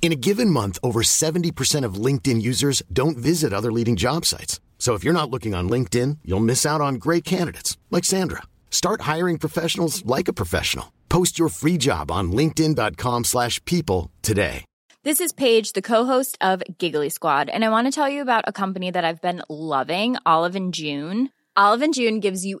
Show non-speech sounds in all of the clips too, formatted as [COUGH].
In a given month, over 70% of LinkedIn users don't visit other leading job sites. So if you're not looking on LinkedIn, you'll miss out on great candidates like Sandra. Start hiring professionals like a professional. Post your free job on linkedin.com/people today. This is Paige, the co-host of Giggly Squad, and I want to tell you about a company that I've been loving, Olive and June. Olive and June gives you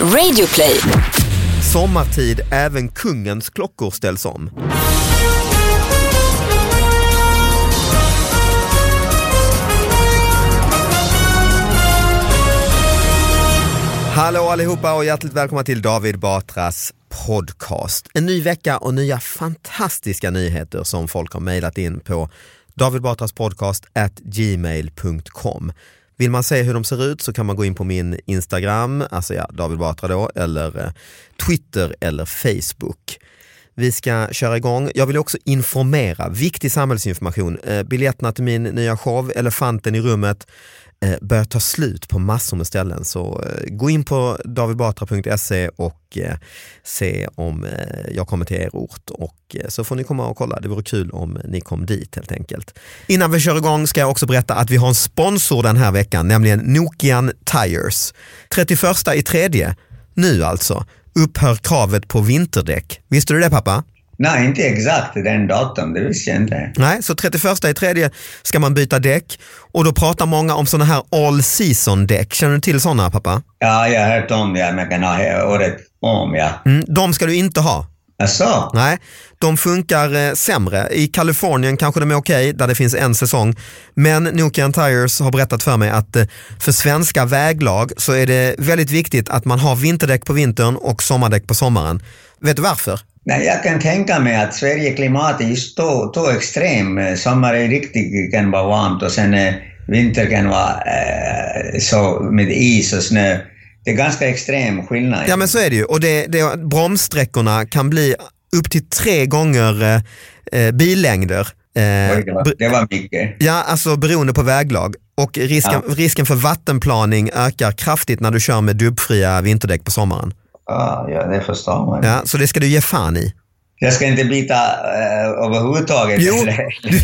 Radioplay. Sommartid, även kungens klockor ställs om. Hallå allihopa och hjärtligt välkomna till David Batras podcast. En ny vecka och nya fantastiska nyheter som folk har mejlat in på David Batras podcast at gmail.com. Vill man se hur de ser ut så kan man gå in på min Instagram, alltså ja, David Batra då, eller eh, Twitter eller Facebook. Vi ska köra igång. Jag vill också informera, viktig samhällsinformation. Eh, biljetterna till min nya show Elefanten i rummet Eh, börjar ta slut på massor med ställen. Så eh, gå in på davidbatra.se och eh, se om eh, jag kommer till er ort och eh, så får ni komma och kolla. Det vore kul om ni kom dit helt enkelt. Innan vi kör igång ska jag också berätta att vi har en sponsor den här veckan, nämligen Nokian Tires. 31 i tredje, nu alltså, upphör kravet på vinterdäck. Visste du det pappa? Nej, inte exakt den datum, det visste jag inte. Nej, så 31 i tredje ska man byta däck och då pratar många om sådana här all season däck. Känner du till sådana pappa? Ja, jag har hört om det, jag kan ha året om, ja. Mm, de ska du inte ha. Jaså? Nej, de funkar eh, sämre. I Kalifornien kanske de är okej, där det finns en säsong. Men Nokian Tires har berättat för mig att eh, för svenska väglag så är det väldigt viktigt att man har vinterdäck på vintern och sommardäck på sommaren. Vet du varför? Nej, jag kan tänka mig att Sverige klimatet är just då, då extrem. Eh, Sommar är riktigt kan vara varmt och sen eh, vinter kan vara eh, så med is och snö. Det är ganska extrem skillnad. Ja men så är det ju och det, det, bromssträckorna kan bli upp till tre gånger eh, eh, billängder. Eh, det, var, mycket. Ja, alltså beroende på väglag. Och risken, risken för vattenplaning ökar kraftigt när du kör med dubbfria vinterdäck på sommaren. Ah, ja, det förstår man. Ja, så det ska du ge fan i. Jag ska inte byta uh, överhuvudtaget. Jo, [LAUGHS] du,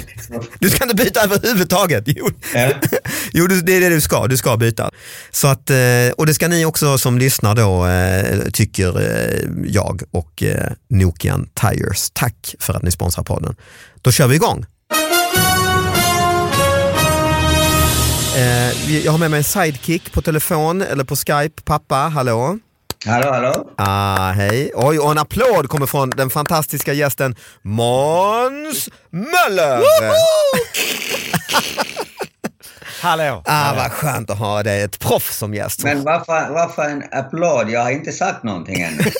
du ska inte byta överhuvudtaget. Jo, Ja. [LAUGHS] jo det är det du ska. Du ska byta. Så att, eh, och det ska ni också som lyssnar då, eh, tycker eh, jag och eh, Nokian Tires. Tack för att ni sponsrar podden. Då kör vi igång. Eh, Jag har med mig en sidekick på telefon eller på Skype. Pappa, hallå? Hallå, hallå? Ah, hej. Oj, och en applåd kommer från den fantastiska gästen Måns Möller! [LAUGHS] Hallå! Ah, vad skönt att ha dig, ett proffs som gäst. Men varför, varför en applåd? Jag har inte sagt någonting ännu. [LAUGHS]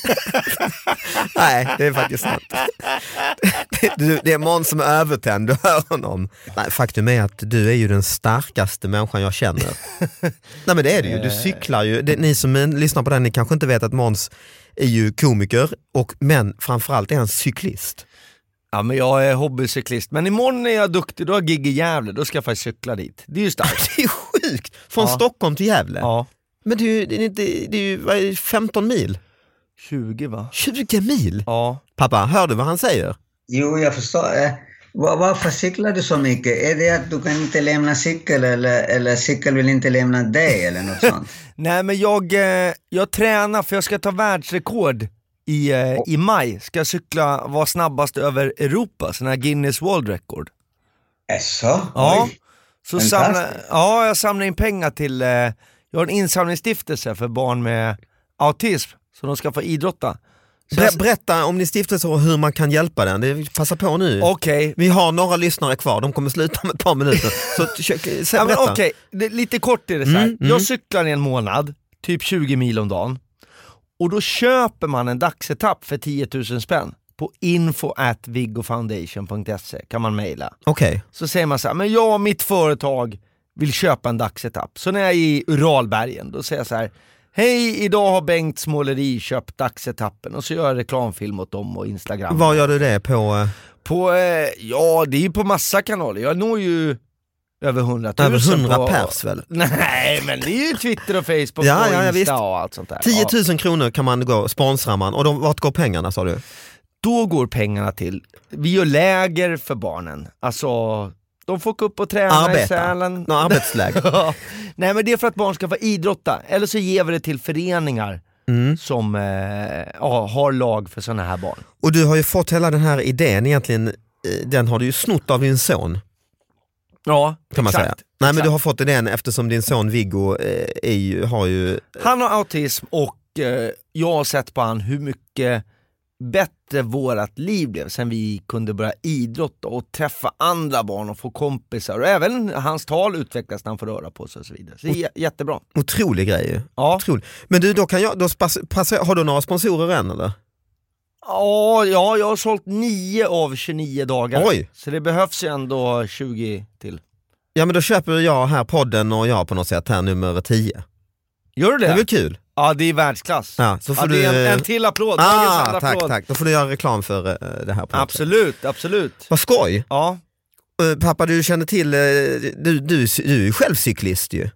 Nej, det är faktiskt sant. [LAUGHS] Du, det är Måns som är övertänd, du hör honom. Nej, faktum är att du är ju den starkaste människan jag känner. [LAUGHS] Nej men det är det ju, du cyklar ju. Det, ni som lyssnar på den, ni kanske inte vet att Måns är ju komiker, och, men framförallt är han cyklist. Ja men jag är hobbycyklist, men imorgon är jag duktig, då har jag gig i Gävle, då ska jag faktiskt cykla dit. Det är ju starkt. [LAUGHS] Det är sjukt! Från Ja. Stockholm till Gävle. Ja, Men det är ju, det är inte, det är ju vad är det, 15 mil. 20 va? 20 mil? Ja. Pappa, hör du vad han säger? Jo, jag förstår. Eh, Va- Varför cyklar du så mycket? Är det att du kan inte lämna cykel eller, eller cykel vill inte lämna dig eller något sånt? [LAUGHS] Nej men jag, eh, jag tränar för jag ska ta världsrekord i, eh, i maj. Ska jag cykla, vara snabbast över Europa, sån här Guinness World Record. Jaså? Ja. Oj. Så samla, ja, jag samlar in pengar till, eh, jag har en insamlingsstiftelse för barn med autism, så de ska få idrotta. Ber, berätta om din stiftelse och hur man kan hjälpa den. Det, passa på nu. Okej, Vi har några lyssnare kvar, de kommer sluta om ett par minuter. Så sä, Ja, okej, det, lite kort är det så här. Mm, mm. Jag cyklar i en månad, typ 20 mil om dagen. Och då köper man en dagsetapp för 10 000 spänn. På info at viggofoundation.se kan man mejla. Okej. Så säger man så här, men jag och mitt företag vill köpa en dagsetapp. Så när jag är i Uralbergen, då säger jag så här, hej idag har Bengt Småleri köpt dagsetappen och så gör jag reklamfilm åt dem och Instagram. Var gör du det på? eh, På, eh, ja det är ju på massa kanaler, jag når ju över 100 000 Över 100 på, pers väl? [LAUGHS] Nej men det är ju Twitter och Facebook [LAUGHS] Ja, och ja, ja, visst. och allt sånt där. 10 Ja. 000 kronor kan man gå, sponsrar man och de, vart går pengarna sa du? Då går pengarna till, vi gör läger för barnen. Alltså, de får gå upp och träna i Arbeta. Sälen. Nå, arbetsläger. [LAUGHS] Ja. Nej men det är för att barn ska få idrotta, eller så ger vi det till föreningar Mm. som eh, ja, har lag för sådana här barn. Och du har ju fått hela den här idén egentligen, eh, den har du ju snott av din son Ja, kan man exakt, säga. Nej men exakt. du har fått idén eftersom din son Viggo eh, ju, har ju, Han har autism och eh, jag har sett på han hur mycket bättre vårat liv blev sen vi kunde börja idrotta och träffa andra barn och få kompisar och även hans tal utvecklas när han får röra på sig och så vidare. Så det är jättebra. otrolig grej ju. Ja. Otrolig. Men du, då kan jag, då spas, passa, har du några sponsorer än eller? Ja, ja, jag har sålt 9 av 29 dagar. Oj. Så det behövs ju ändå 20 till. Ja men då köper jag här podden och jag på något sätt här nummer 10. Gör du Det det? väl kul? Ja, det är världsklass. Ja, så får ja, det är du- en, en till applåd. Ah, tack, applåd. tack. Då får du göra reklam för eh, det här. På något sätt. Absolut, absolut. Vad skoj! Ja. Eh, Pappa du känner till, eh, du, du, du är ju själv cyklist ju.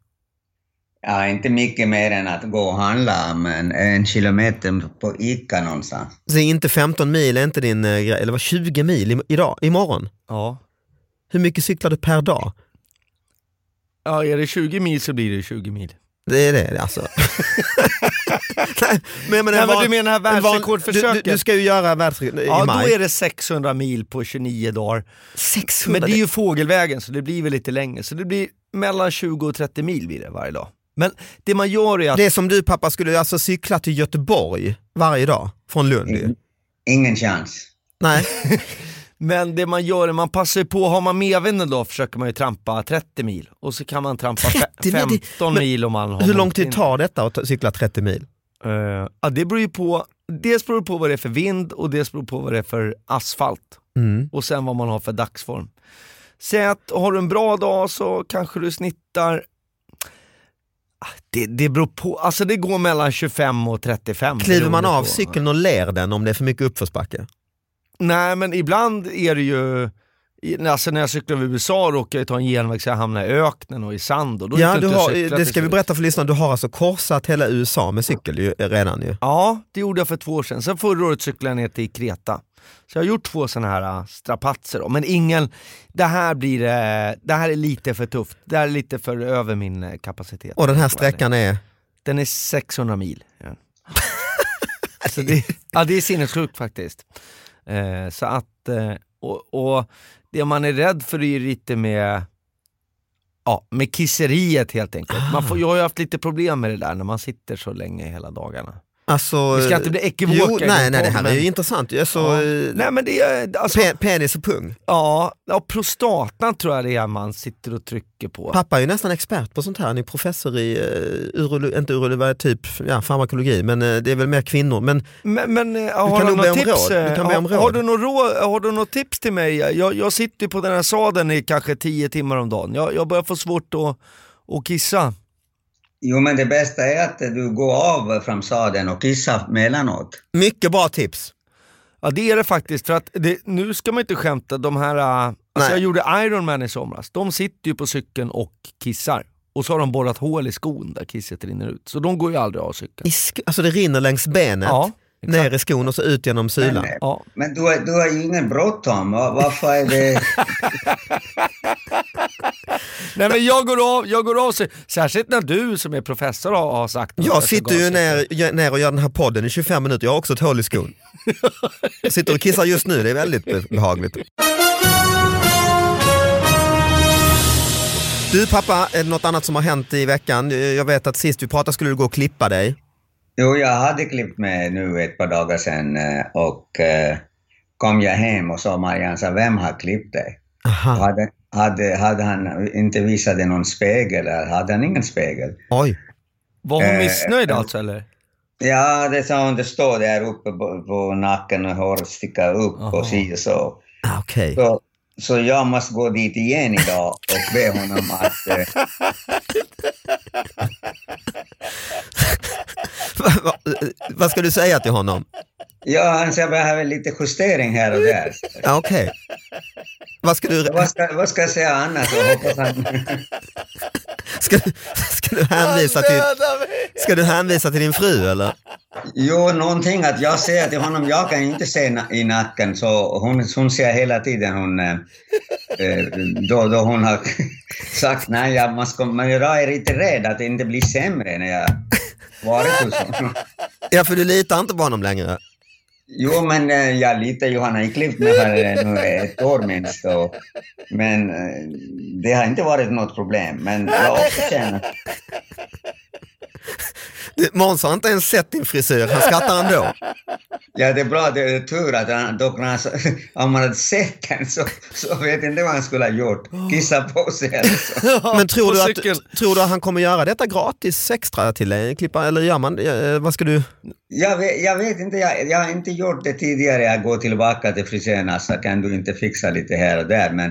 Ja, inte mycket mer än att gå och handla, men en kilometer på Ica någonstans. Så inte 15 mil är inte din eh, grej, eller var 20 mil i, idag, imorgon? ja. Hur mycket cyklar du per dag? Ja, är det 20 mil så blir det 20 mil. Det är det alltså. [LAUGHS] Nej, men, Nej, en men van- du menar världsrekordförsöket? Du, du, du ska ju göra världsrekord i Ja, maj. då är det 600 mil på 29 dagar. 600, Men det är ju fågelvägen så det blir väl lite längre. Så det blir mellan 20 och 30 mil blir det varje dag. Men det man gör är att... det är som du pappa skulle alltså cykla till Göteborg varje dag från Lund ju. Ingen chans. Nej, [LAUGHS] Men det man gör är man passar på, har man medvinden då försöker man ju trampa 30 mil. Och så kan man trampa fe- 30 mil? 15 Men mil om man har hur lång tid tar detta att cykla 30 mil? Eh, ja, det beror ju på, dels beror det på vad det är för vind och dels beror det på vad det är för asfalt. Mm. och sen vad man har för dagsform. Säg att har du en bra dag så kanske du snittar det, det beror på, alltså det går mellan 25 och 35. Kliver man av på- cykeln och ler den om det är för mycket uppförsbacke? Nej men ibland är det ju, alltså när jag cyklar över USA råkar jag ta en genväg så jag hamnar i öknen och i sand och då Ja, du har, det ska vi berätta för lyssnarna, du har alltså korsat hela USA med cykel ju, redan ju. Ja, det gjorde jag för två år sedan. Sen förra året cyklade jag ner till Kreta. Så jag har gjort två sådana här äh, strapatser då. men ingen, det här blir, eh, det här är lite för tufft. Det här är lite för över min eh, kapacitet. Och den här sträckan är? Den är 600 mil. Ja. [LAUGHS] så det, ja, det är sinnessjukt faktiskt. Eh, så att, eh, och, och det man är rädd för är ju lite med, ja, med kisseriet helt enkelt. Man får, jag har ju haft lite problem med det där när man sitter så länge hela dagarna. Alltså, Vi ska inte bli ekivoka jo, i nej, nej, det här podden, är ju men- intressant. Alltså, Ja. eh, Nej men det är, alltså, pe- penis och pung. ja, ja, prostatan tror jag det är man sitter och trycker på. Pappa är ju nästan expert på sånt här, han är professor i, uh, urolo, inte urologi, typ ja, farmakologi, men eh, det är väl mer kvinnor. Men Men, men eh, har kan du be om tips? råd. Du eh, kan be om har, råd. har, du något råd, har du något tips till mig? Jag, jag sitter ju på den här sadeln i kanske 10 timmar om dagen. Jag, jag börjar få svårt att, att kissa. Jo, men det bästa är att du går av från sadeln och kissar mellanåt. mycket bra tips. Ja det är det faktiskt, för att det, nu ska man inte skämta, de här, äh, alltså jag gjorde Ironman i somras, de sitter ju på cykeln och kissar. Och så har de borrat hål i skon där kisset rinner ut. Så de går ju aldrig av cykeln. Alltså det rinner längs benet. Ja, ner i skon och så ut genom sulan. Men, Ja. men du, har- du har ju ingen bråttom. Va- Varför är det... [LAUGHS] Nej men jag går av, jag går av, sig- särskilt när du som är professor har, har sagt. Jag det sitter ju ner, ner och gör den här podden i 25 minuter, jag har också ett hål i skon. Jag sitter och kissar just nu, det är väldigt be- behagligt. Du pappa, är det något annat som har hänt i veckan? Jag vet att sist vi pratade skulle du gå och klippa dig. Jo, jag hade klippt mig nu ett par dagar sedan eh, och eh, kom jag hem och sa Marianne, sa, vem har klippt dig? Aha. Hade, hade, hade han inte visat dig någon spegel? eller Hade han ingen spegel? Oj. Var hon Eh, missnöjd eh, alltså eller? Ja, det sa hon, det står där uppe på, på nacken och håret sticker upp Jaha. och si och så. Ah, Okej. så. Så jag måste gå dit igen idag och be honom att... Eh, [LAUGHS] [LAUGHS] Vad ska du säga till honom? ja, han säger jag behöver lite justering här och där. Ja, Okej. Vad ska du, Vad ska, vad ska jag säga annars? Jag hoppas han... [LAUGHS] ska, du- ska du hänvisa till, ska du hänvisa till din fru eller? Jo, någonting att jag säger till honom, jag kan inte se na- i nacken, så hon, hon ser hela tiden, hon, eh, eh, då, då hon har [LAUGHS] sagt nej, jag, måste, men jag är lite rädd att det inte blir sämre när jag varit hos [LAUGHS] honom. Ja, för du litar inte på honom längre. Jo, men eh, jag litar ju, han har ju klippt mig för nu ett år minst, och, men eh, det har inte varit något problem, men jag också känner Måns har inte ens sett din frisyr, han skrattar ändå. Ja, det är bra. Det är tur att han, då, när han, [LAUGHS] om man hade sett den så, så vet jag inte vad han skulle ha gjort. Kissa på sig eller så. [LAUGHS] Men tror du, att, tror du att han kommer göra detta gratis extra till dig? Klippa, eller gör man eh, Vad ska du? Jag vet, jag vet inte, jag, jag har inte gjort det tidigare. Jag går tillbaka till frisören så kan du inte fixa lite här och där. Men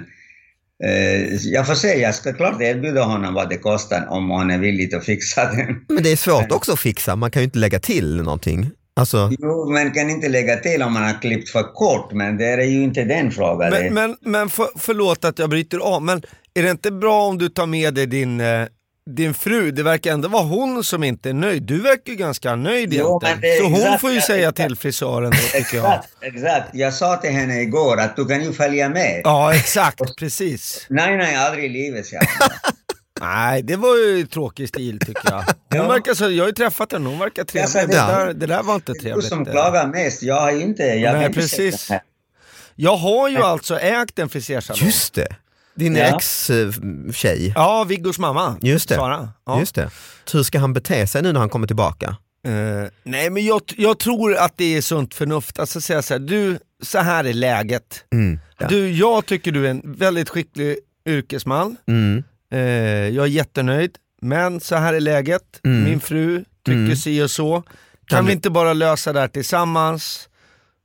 eh, jag får se, jag ska klart erbjuda honom vad det kostar om han är villig att fixa [LAUGHS] den. Men det är svårt också att fixa, man kan ju inte lägga till någonting. Alltså, Jo, man kan inte lägga till om man har klippt för kort, men det är ju inte den frågan. Men, men, men för, förlåt att jag bryter av, men är det inte bra om du tar med dig din, eh, din fru? Det verkar ändå vara hon som inte är nöjd. Du verkar ju ganska nöjd Jo, egentligen. Så hon exakt- får ju säga exakt. till frisören då tycker jag. Exakt, exakt. Jag sa till henne igår att du kan ju följa med. Ja, exakt, precis. Nej, nej, aldrig i livet. [LAUGHS] Nej, det var ju tråkig stil tycker jag. [LAUGHS] Hon Ja. verkar så, jag har ju träffat henne, hon verkar trevlig. sa Det, det. där, det där var inte Du trevligt. som klagar mest, jag har inte... Jag Nej, precis. Jag har ju alltså ägt en frisersalong. just det. Din Ja. ex-tjej. Ja, Viggos mamma. Just det. Sara. Ja. Just det. Hur ska han bete sig nu när han kommer tillbaka? Eh, nej men jag, jag tror att det är sunt förnuft, alltså säga så här, du, så här är läget. Mm. Ja. Du, jag tycker du är en väldigt skicklig yrkesman, Mm. Eh, jag är jättenöjd, men så här är läget, Mm. min fru tycker Mm. si och så. Kan, Kan vi inte bara lösa det här tillsammans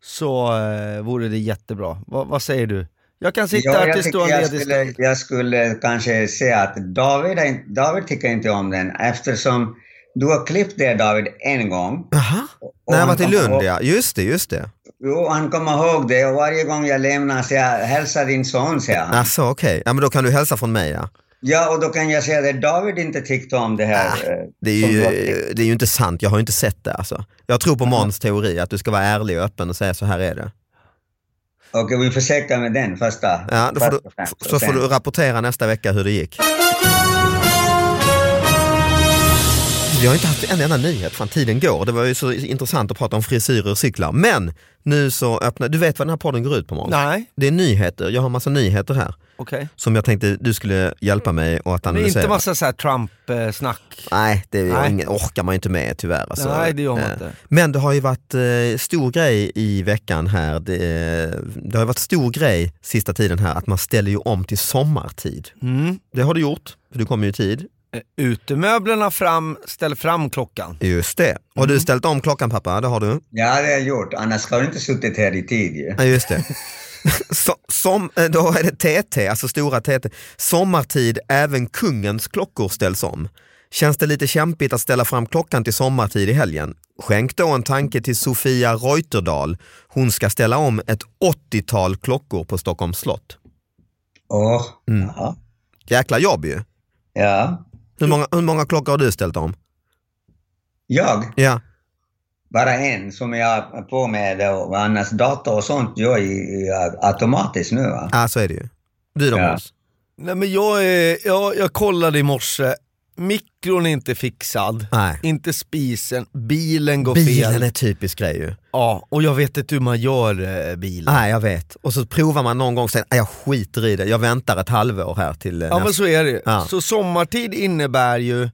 så eh, vore det jättebra. Va, vad säger du? Jag kan sitta Ja, här jag, tills du har ledig skulle, jag skulle kanske säga att David, David tycker inte om den eftersom du har klippt det David en gång. Och När jag var till Lund ihåg- ja, just det, just det. Jo, han kommer ihåg det och varje gång jag lämnar så jag hälsar din son, säger han. Alltså okej, ja men då kan du hälsa från mig ja. Ja, och då kan jag säga att David inte tyckte om det här. eh, Ah, Det är, ju, det är ju inte sant, jag har inte sett det alltså. Jag tror på Måns teori att du ska vara ärlig och öppen och säga så här är det. Okej, vi försöker med den första. Ja, då får du, så får du rapportera nästa vecka hur det gick. Vi har inte haft en enda nyhet, fan tiden går. Det var ju så intressant att prata om frisyrer och cyklar. Men nu så öppnar, du vet vad den här podden går ut på Måns? Nej, Det är nyheter, jag har massa nyheter här. Okej. Som jag tänkte du skulle hjälpa mig och att Det är analysera. inte massa så här Trump-snack. Nej, det Nej. Ingen, orkar man ju inte med tyvärr. Alltså. Nej, det gör man Eh, inte. Men det har ju varit eh, stor grej i veckan här. Det, eh, det har varit stor grej sista tiden här att man ställer ju om till sommartid. Mm. Det har du gjort, för du kommer ju i tid. Utemöblerna fram, ställ fram klockan. Just det. Har Mm. du ställt om klockan pappa? Det har du? Ja, det har jag gjort. Annars ska du inte suttit här i tid ju. Ja, just det. [LAUGHS] Så, som, eh, då är det TT, alltså stora TT. Sommartid, även kungens klockor ställs om. Känns det lite kämpigt att ställa fram klockan till sommartid i helgen? Skänk då en tanke till Sofia Reuterdal. Hon ska ställa om ett 80-tal klockor på Stockholms slott. Åh, Mm. jaha. Jäkla jobb ju. Ja. Hur många, hur många klockor har du ställt om? Jag? Ja, bara en som jag på med och annars dator och sånt gör ju automatiskt nu. Va? Ja, så är det ju. Du då Ja. Nej men jag, är, jag, jag kollade i morse, mikron är inte fixad, Nej. inte spisen, bilen går Bilen fel. är typisk grej ju. Ja, och jag vet inte hur man gör eh, bilen. Nej jag vet. Och så provar man någon gång och säger "Nej, jag skiter i det, jag väntar ett halvår här till eh, Ja men nästa. så är det Ja. Så sommartid innebär ju,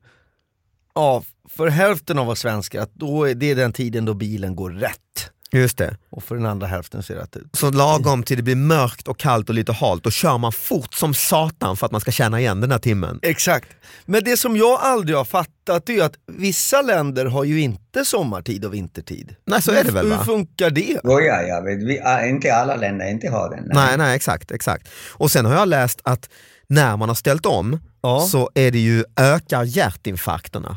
ja, för hälften av oss svenskar, att då är det är den tiden då bilen går rätt. Just det. Och för den andra hälften ser det ut. Så lagom till det blir mörkt och kallt och lite halt, då kör man fort som satan för att man ska känna igen den här timmen. Exakt. Men det som jag aldrig har fattat är att vissa länder har ju inte sommartid och vintertid. Nej så är det väl Hur va? funkar det? Jo, ja, jag vet. Vi, ah, inte alla länder inte har den. Nej, nej exakt, exakt. Och sen har jag läst att när man har ställt om Ja. så är det ju ökar hjärtinfarkterna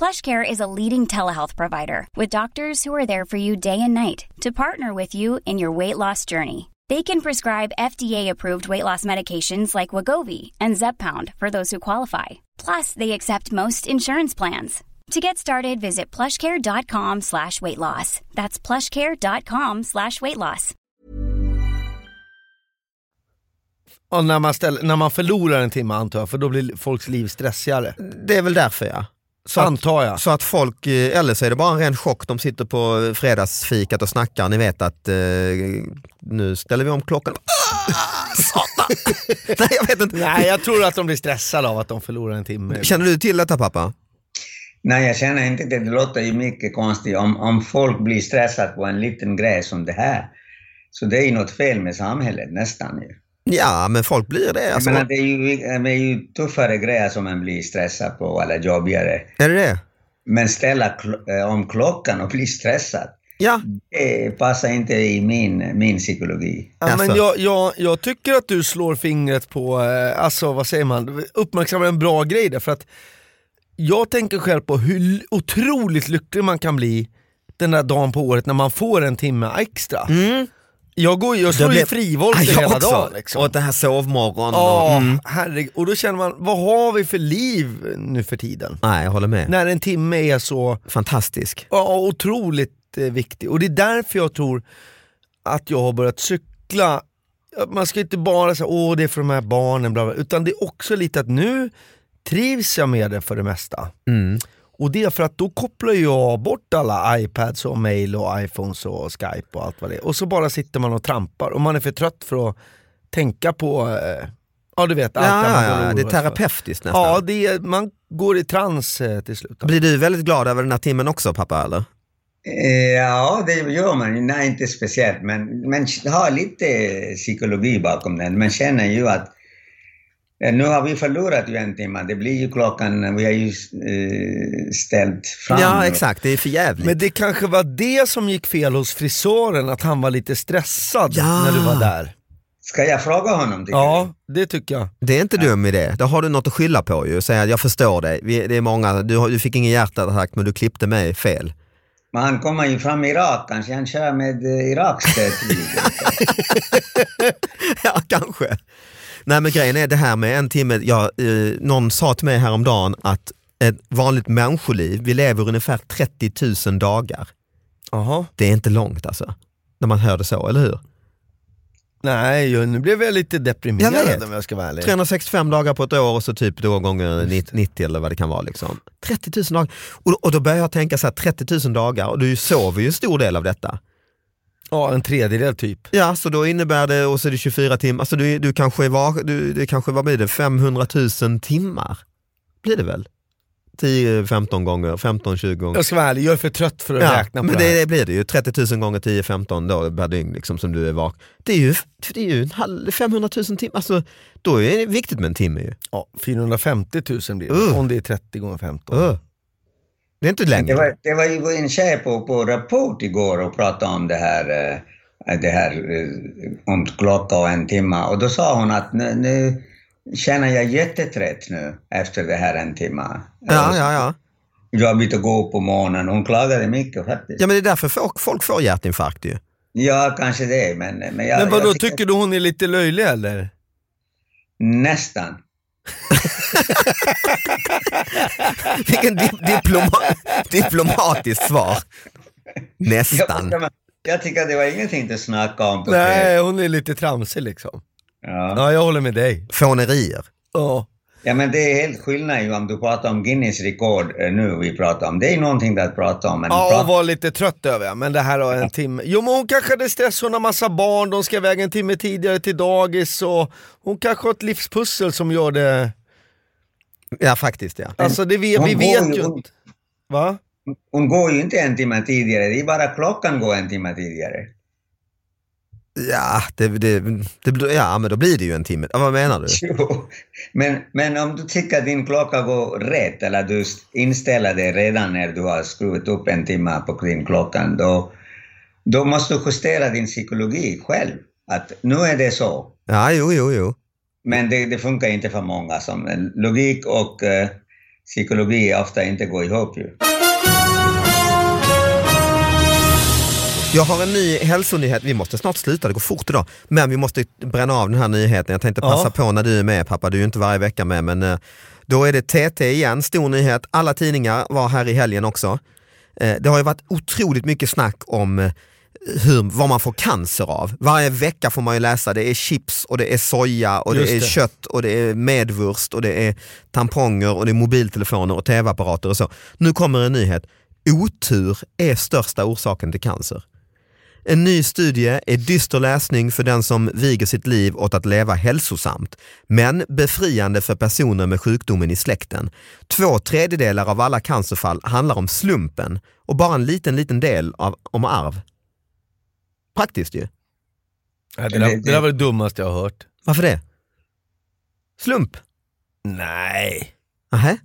PlushCare is a leading telehealth provider with doctors who are there for you day and night to partner with you in your weight loss journey. They can prescribe FDA-approved weight loss medications like Wagovi and Zepbound for those who qualify. Plus, they accept most insurance plans. To get started, visit plushcare.com slash weight loss. That's plushcare.com slash weight loss. När, när man förlorar en timme antar jag, för då blir folks liv stressigare. Det är väl därför ja. Så Antar jag. Att, så att folk, eh, eller så är det bara en ren chock, de sitter på fredagsfikat och snackar, ni vet att eh, nu ställer vi om klockan. Ah, satan! [LAUGHS] Nej jag vet inte. Nej, jag tror att de blir stressade av att de förlorar en timme. Känner du till detta pappa? Nej, jag känner inte det. Det låter ju mycket konstigt om, om folk blir stressade på en liten grej som det här. Så det är ju något fel med samhället nästan ju. Ja men folk blir det. Alltså, menar, det är ju, det är ju tuffare grejer som man blir stressad på, eller jobbigare. är det det? Men ställa kl- eh, om klockan och bli stressad, Ja. det passar inte i min, min psykologi. Ja, men Alltså. jag, jag, jag tycker att du slår fingret på, eh, alltså vad säger man, uppmärksammar en bra grej där. För att jag tänker själv på hur otroligt lycklig man kan bli den där dagen på året när man får en timme extra. Jag, går, jag slår Det ju blev- frivolt hela också. dagen. Liksom. Och det här sovmorgon. Ja, och, mm. herregud. Och då känner man, vad har vi för liv nu för tiden? Nej jag håller med. När en timme är så Fantastisk. ja, otroligt eh, viktig. Och det är därför jag tror att jag har börjat cykla. Man ska inte bara säga åh det är för de här barnen, bla bla, utan det är också lite att nu trivs jag med det för det mesta. Mm. Och det är för att då kopplar jag bort alla iPads och mail och iPhones och Skype och allt vad det är. Och så bara sitter man och trampar och man är för trött för att tänka på, eh, ja du vet, allt Ja, det man ja, ja, det är terapeutiskt nästan. Ja, det är, man går i trans eh, till slut. Blir du väldigt glad över den här timmen också pappa eller? Eh, Ja, det gör man. Nej, inte speciellt, men, men har lite psykologi bakom den. Man känner ju att nu har vi förlorat ju en timme. Det blir ju klockan, vi har ju eh, ställt fram. Ja exakt, det är för jävligt. Men det kanske var det som gick fel hos frisören, att han var lite stressad Ja. när du var där. Ska jag fråga honom? Ja, det tycker jag. Det är inte dum idé, då har du något att skylla på ju. Säga jag förstår dig, det är många, du, du fick ingen hjärtattack men du klippte mig fel. Men han kommer ju från Irak, kanske han kör med eh, Iraks [LAUGHS] ja kanske. Nej men grejen är det här med en timme, ja, eh, någon sa till mig häromdagen att ett vanligt människoliv, vi lever ungefär 30 000 dagar. Jaha. Det är inte långt alltså. När man hör det så, eller hur? Nej, nu blev jag lite deprimerad Jag vet. om jag ska vara ärlig. 365 dagar på ett år och så typ då gånger 90 90 eller vad det kan vara. Liksom. 30 000 dagar. Och, och då börjar jag tänka så här, 30 000 dagar och du sover ju en stor del av detta. Ja, en tredjedel typ. Ja, så då innebär det, och så är det 24 timmar, alltså du, du kanske var, du, det kanske, vad blir det, 500 000 timmar? Blir det väl? 10-15 gånger, 15-20 gånger. Jag ska vara ärlig, jag är för trött för att Ja, räkna på men det här. det, blir det ju, 30 000 gånger 10-15 då per dygn liksom, som du är vak. Det är ju, det är ju en halv, 500 000 timmar, alltså, då är det viktigt med en timme ju. Ja, 450 000 blir det, Uh. om det är 30 gånger 15. Uh. Det är inte längre. Det var, det var ju en tjej på, på Rapport igår och pratade om det här, eh, det här eh, om klocka och en timme. Och då sa hon att nu, nu känner jag jättetrött nu efter det här en timme. Ja, ja, ja. Jobbigt att gå upp på morgonen. Hon klagade mycket faktiskt. Ja men det är därför folk, folk får hjärtinfarkt ju. Ja, kanske det, men... Men, jag, Men vadå, jag tycker du hon är lite löjlig eller? Nästan. [LAUGHS] Vilken di diploma diplomatiskt svar. Nästan. Jag, jag tycker det var ingenting att snacka om på Nej, hon är lite tramsig liksom. Ja. Ja, jag håller med dig. Fånerier. Ja. Ja, men det är helt skillnad ju om du pratar om Guinness rekord eh, nu vi pratar om. Det är någonting att prata om. Men Ja, och var lite trött över ja. men det här har en timme. Jo men hon kanske hade stress, hon har massa barn, de ska iväg en timme tidigare till dagis och hon kanske har ett livspussel som gör det... Ja faktiskt ja. Alltså det, vi, Hon vi vet ju- ju inte. Va? Hon går ju inte en timme tidigare, det är bara klockan går en timme tidigare. Ja, det, det, det, ja, men då blir det ju en timme. Vad menar du? [LAUGHS] Jo, men, men om du tycker att din klocka går rätt eller du inställer dig redan när du har skruvat upp en timme på din klockan, då, då måste du justera din psykologi själv. Att nu är det så. Ja, jo, jo, jo. Men det, det funkar inte för många. Som, logik och eh, psykologi ofta inte går ihop ju. Jag har en ny hälsonyhet, vi måste snart sluta, det går fort idag. Men vi måste bränna av den här nyheten. Jag tänkte passa Ja. på när du är med pappa, du är ju inte varje vecka med. Men eh, då är det TT igen, stor nyhet. Alla tidningar var här i helgen också. Eh, Det har ju varit otroligt mycket snack om eh, hur, vad man får cancer av. Varje vecka får man ju läsa, det är chips och det är soja och det Just är det. kött och det är medvurst och det är tamponger och det är mobiltelefoner och tv-apparater och så. Nu kommer en nyhet. Otur är största orsaken till cancer. En ny studie är dyster läsning för den som viger sitt liv åt att leva hälsosamt, men befriande för personer med sjukdomen i släkten. Två tredjedelar av alla cancerfall handlar om slumpen och bara en liten, liten del av, om arv. Praktiskt ju. Ja, det, där, det där var det dummaste jag har hört. Varför det? Slump? Nej. Nähä?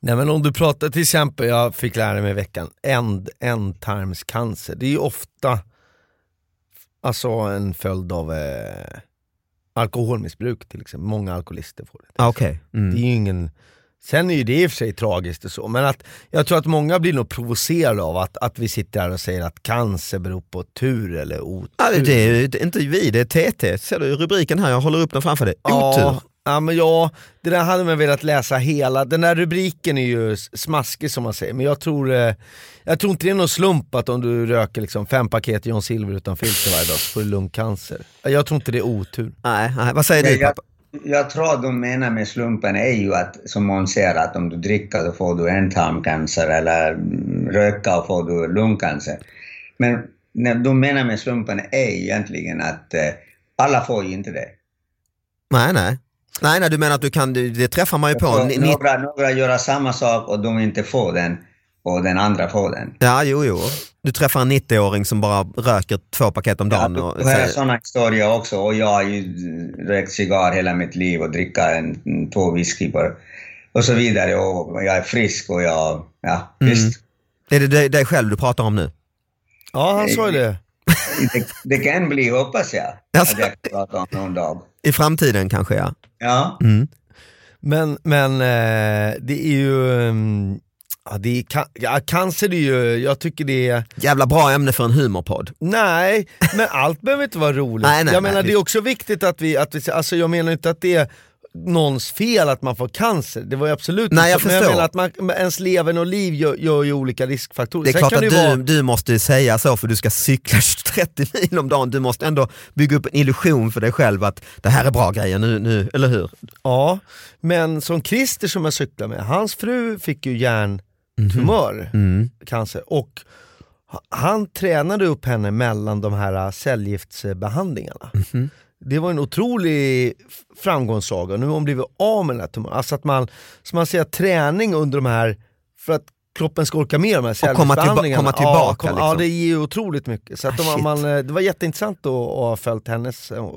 Nej men om du pratar till exempel, jag fick lära mig i veckan, end, ändtarmscancer. Det är ju ofta alltså en följd av eh, alkoholmissbruk till exempel. Många alkoholister får det. Ah, Okej. Mm. Det är ju ingen... Sen är ju det i och för sig tragiskt och så, men att jag tror att många blir nog provocerade av att, att vi sitter här och säger att cancer beror på tur eller otur. Ja, det är ju inte vi, det är TT. Ser du rubriken här? Jag håller upp den framför dig. Otur. Ja, ja, men ja, det där hade man velat läsa hela. Den där rubriken är ju smaskig som man säger, men jag tror, eh, jag tror inte det är någon slump att om du röker liksom fem paket John Silver utan filter varje dag så får du lungcancer. Jag tror inte det är otur. Nej, nej, vad säger du Jag, jag, pappa? jag tror att de menar med slumpen är ju att, som man säger, att om du dricker då får du ändtarmcancer eller mm, röka och får du lungcancer. Men när de menar med slumpen är egentligen att eh, alla får ju inte det. Nej, nej. Nej, nej, du menar att du kan, det träffar man ju på. Ni- ni- några, några gör samma sak och de inte får den och den andra får den. Ja, jo, jo. Du träffar en 90-åring som bara röker två paket om Ja, dagen. du och hör säger, sådana historier också och jag har ju rökt cigarr hela mitt liv och dricka en, två whisky på och så vidare och jag är frisk och jag, ja Mm. visst. är det dig, dig själv du pratar om nu? Ja, han sa ju det. Det, det kan bli, hoppas jag, Alltså. att jag kan prata om någon dag. I framtiden kanske ja. Ja, Mm. Men, men eh, det är ju... mm, Ja, det är, ja, cancer är ju, jag tycker det är... Jävla bra ämne för en humorpodd. Nej, men allt behöver inte vara roligt. [LAUGHS] Nej, nej, jag menar nej. det är också viktigt att vi, att vi, alltså jag menar inte att det är någons fel att man får cancer, det var ju absolut Nej, jag så. Men jag menar att man, ens leverne och liv gör, gör ju olika riskfaktorer. Det är Sen klart kan att du, vara- du måste säga så för du ska cykla [LAUGHS] 30 mil om dagen. Du måste ändå bygga upp en illusion för dig själv att det här är bra grejer nu, nu eller hur? Ja, men som Christer som jag cyklar med, hans fru fick ju hjärntumör, Mm. cancer, och ha- han tränade upp henne mellan de här äh, cellgiftsbehandlingarna. Mhm. Det var en otrolig framgångssaga, nu har hon blivit av med den här tumören. Alltså att man, som man säger, träning under de här, för att kroppen ska orka med de här Och komma tillba- komma tillbaka, Ja, kom, ja liksom. det ger ju otroligt mycket. Så att Ah, shit. man, eh, det var jätteintressant att, att ha följt hennes eh,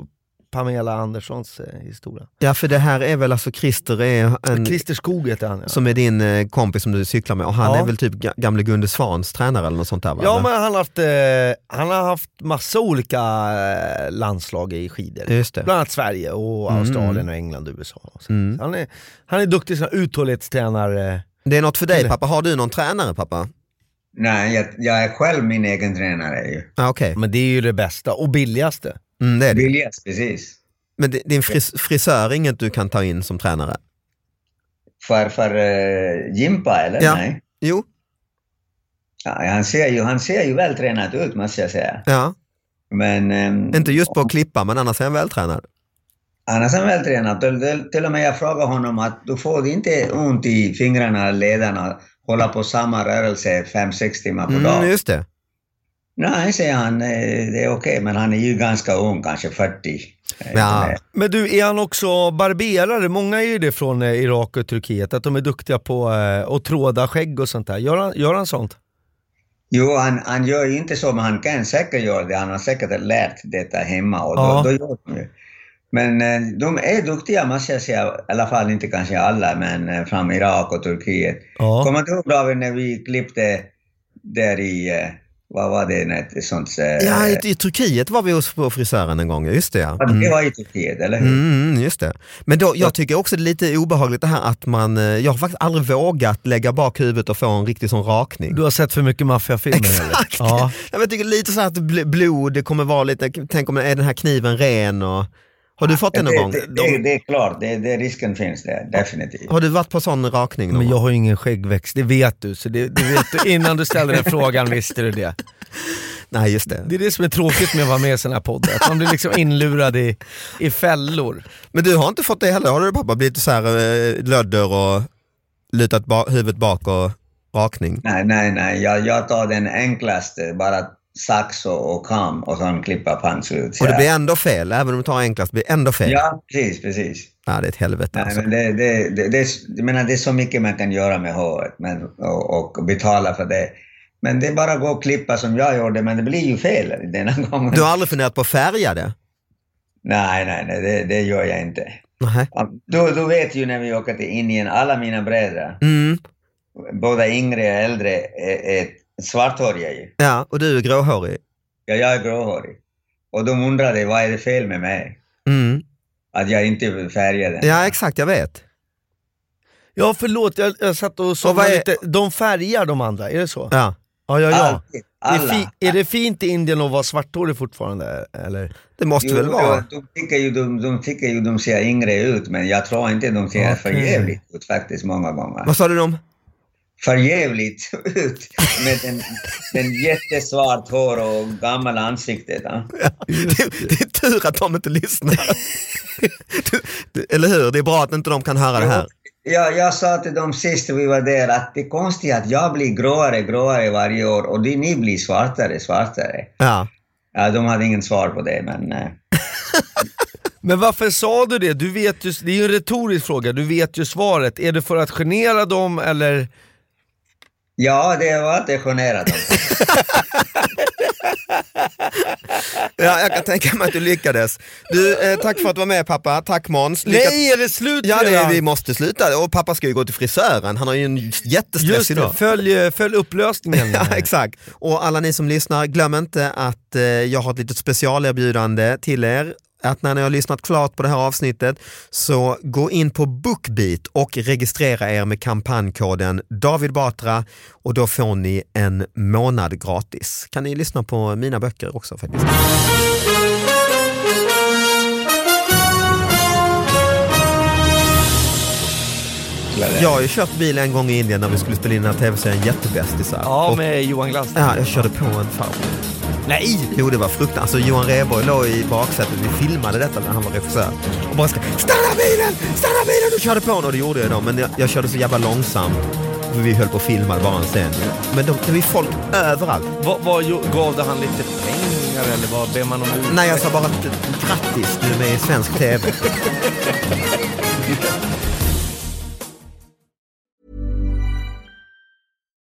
Pamela Anderssons eh, historia. Ja för det här är väl alltså Christer är en, Christer Skog heter han. Ja. som är din eh, kompis som du cyklar med och han Ja. är väl typ ga- gamle Gunde Svans tränare eller något sånt där va? Ja men han har haft, eh, han har haft massa olika landslag i skidor. Just det. Bland annat Sverige och Mm. Australien och England och USA. och. Mm. Han, är, han är duktig som uthållighetstränare. Det är något för dig pappa, har du någon tränare pappa? Nej, jag, jag är själv min egen tränare ju. Ja, Okej, Men det är ju det bästa och billigaste. mm, det är det. Billigast, precis. Men di- din fris frisör är inget du kan ta in som tränare? För, för uh, Jimpa, eller? Ja. Nej. Jo, Ja, han, ser ju, han ser ju vältränad ut, måste jag säga. ja. Men... ehm, Inte just på att klippa men annars är han vältränad. Annars är han vältränad. Till, till, till och med jag frågade honom att du får inte ont i fingrarna, lederna, hålla på samma rörelse fem sex timmar på Mm, dag. just det. Nej, säger han, eh, det är okej, men han är ju ganska ung, kanske 40. eh, Ja. mer. Men du, är han också barberare? Många är ju det från eh, Irak och Turkiet, att de är duktiga på eh, att tråda skägg och sånt där. Gör han, gör han sånt? Jo, han, han gör inte så, men han kan säkert göra det. Han har säkert lärt detta hemma och då, Ja. då gör de ju. Men eh, de är duktiga, måste jag säga. I alla fall inte kanske alla, men eh, från Irak och Turkiet. Ja. Kommer du ihåg David när vi klippte där i, eh, vad var det, ett sånt... Ja, i, i Turkiet var vi hos på frisören en gång, just det ja. ja, Det Mm. var i Turkiet, eller hur? Mm, mm, just det. Men då, jag tycker också det är lite obehagligt det här att man, jag har faktiskt aldrig vågat lägga bak huvudet och få en riktig sån rakning. Du har sett för mycket maffiafilmer eller? Exakt! [LAUGHS] Ja. Ja. Jag tycker lite så här att bl- blod, det kommer vara lite, tänk om är den här kniven ren och... Har du fått det någon gång? Det, det, det, är klart, det, det, risken finns där, definitivt. Har du varit på sån rakning någon Men jag har ju ingen skäggväxt, det vet du. Så det, det vet du. Innan du ställde den frågan visste du det. Nej just det. Det är det som är tråkigt med att vara med i sådana här poddar, att man blir liksom inlurad i, i fällor. Men du har inte fått det heller, har du pappa? Blivit så här eh, lödder och lutat ba- huvudet bak och rakning? Nej, nej, nej. Jag, jag tar den enklaste, bara sax och, och kam och sen klippa panslut. Och det blir ändå fel, även om du tar enklast, blir ändå fel? Ja, precis, precis. Ja, det är ett helvete Nej, alltså. men det, det, det, det, jag menar, det är så mycket man kan göra med håret men, och, och betala för det. Men det är bara att gå och klippa som jag gjorde, men det blir ju fel [LAUGHS] denna gången. Du har aldrig funderat på att färga det? Nej, nej, nej, det, det gör jag inte. Nej. Du, du vet ju när vi åker till Indien, alla mina bröder, Mm. både yngre och äldre, är, är svarthåriga ju. Ja, och du är gråhårig? Ja, jag är gråhårig. Och de undrade vad är det fel med mig? Mm. Att jag inte färgade. Ja, exakt, jag vet. Ja förlåt, jag, jag satt och är- lite, de färgar de andra, är det så? Ja. Ja, ja, ja. Alltid, Är, alla. fi, är det fint i Indien att vara svarthårig fortfarande? Eller? Det måste Jo, väl vara? De tycker ju de, de tycker ju de ser yngre ut, men jag tror inte de ser Okej. för jävligt ut faktiskt många gånger. Vad sa du om? För jävligt ut med en, en jättesvart hår och gammal ansikte. Ja. Det, det är tur att de inte lyssnar. Eller hur? Det är bra att inte de kan höra det här. Jag, jag sa till dem sist vi var där att det är konstigt att jag blir gråare, gråare varje år och det, ni blir svartare, svartare. Ja. Ja, de hade ingen svar på det, men... eh, [LAUGHS] Men varför sa du det? Du vet ju, det är ju en retorisk fråga, du vet ju svaret. Är det för att genera dem eller? Ja, det var att det generade dem. ja, jag kan tänka mig att du lyckades. Du, eh, tack för att du var med pappa. Tack Måns. Lycka- Nej, är det slut Ja, det, redan? vi måste sluta. Och pappa ska ju gå till frisören. Han har ju en jättestress Just det, idag. följ, följ upplösningen. [LAUGHS] Ja, exakt. Och alla ni som lyssnar, glöm inte att eh, jag har ett litet specialerbjudande till er. Att när ni har lyssnat klart på det här avsnittet så gå in på Bookbeat och registrera er med kampankoden David Batra och då får ni en månad gratis. Kan ni lyssna på mina böcker också faktiskt. Jag har ju kört bil en gång i Indien när vi skulle spela in den här tv-serien Jättebästisar. Ja, med Johan Glans. Ja, jag körde på en farbror. Nej! Jo, det var fruktansvärt. Alltså, Johan Rheborg låg i baksätet. Vi filmade detta när han var regissör. Och bara ska, stanna bilen! Stanna bilen! Och körde på honom. Och det gjorde jag då. Men jag, jag körde så jävla långsamt. Vi höll på att filma bara en scen. Men de, det var ju folk överallt. Vad, vad gav han lite pengar eller vad ber man om? Nej, jag sa bara att, grattis, du är med i svensk tv. [LAUGHS]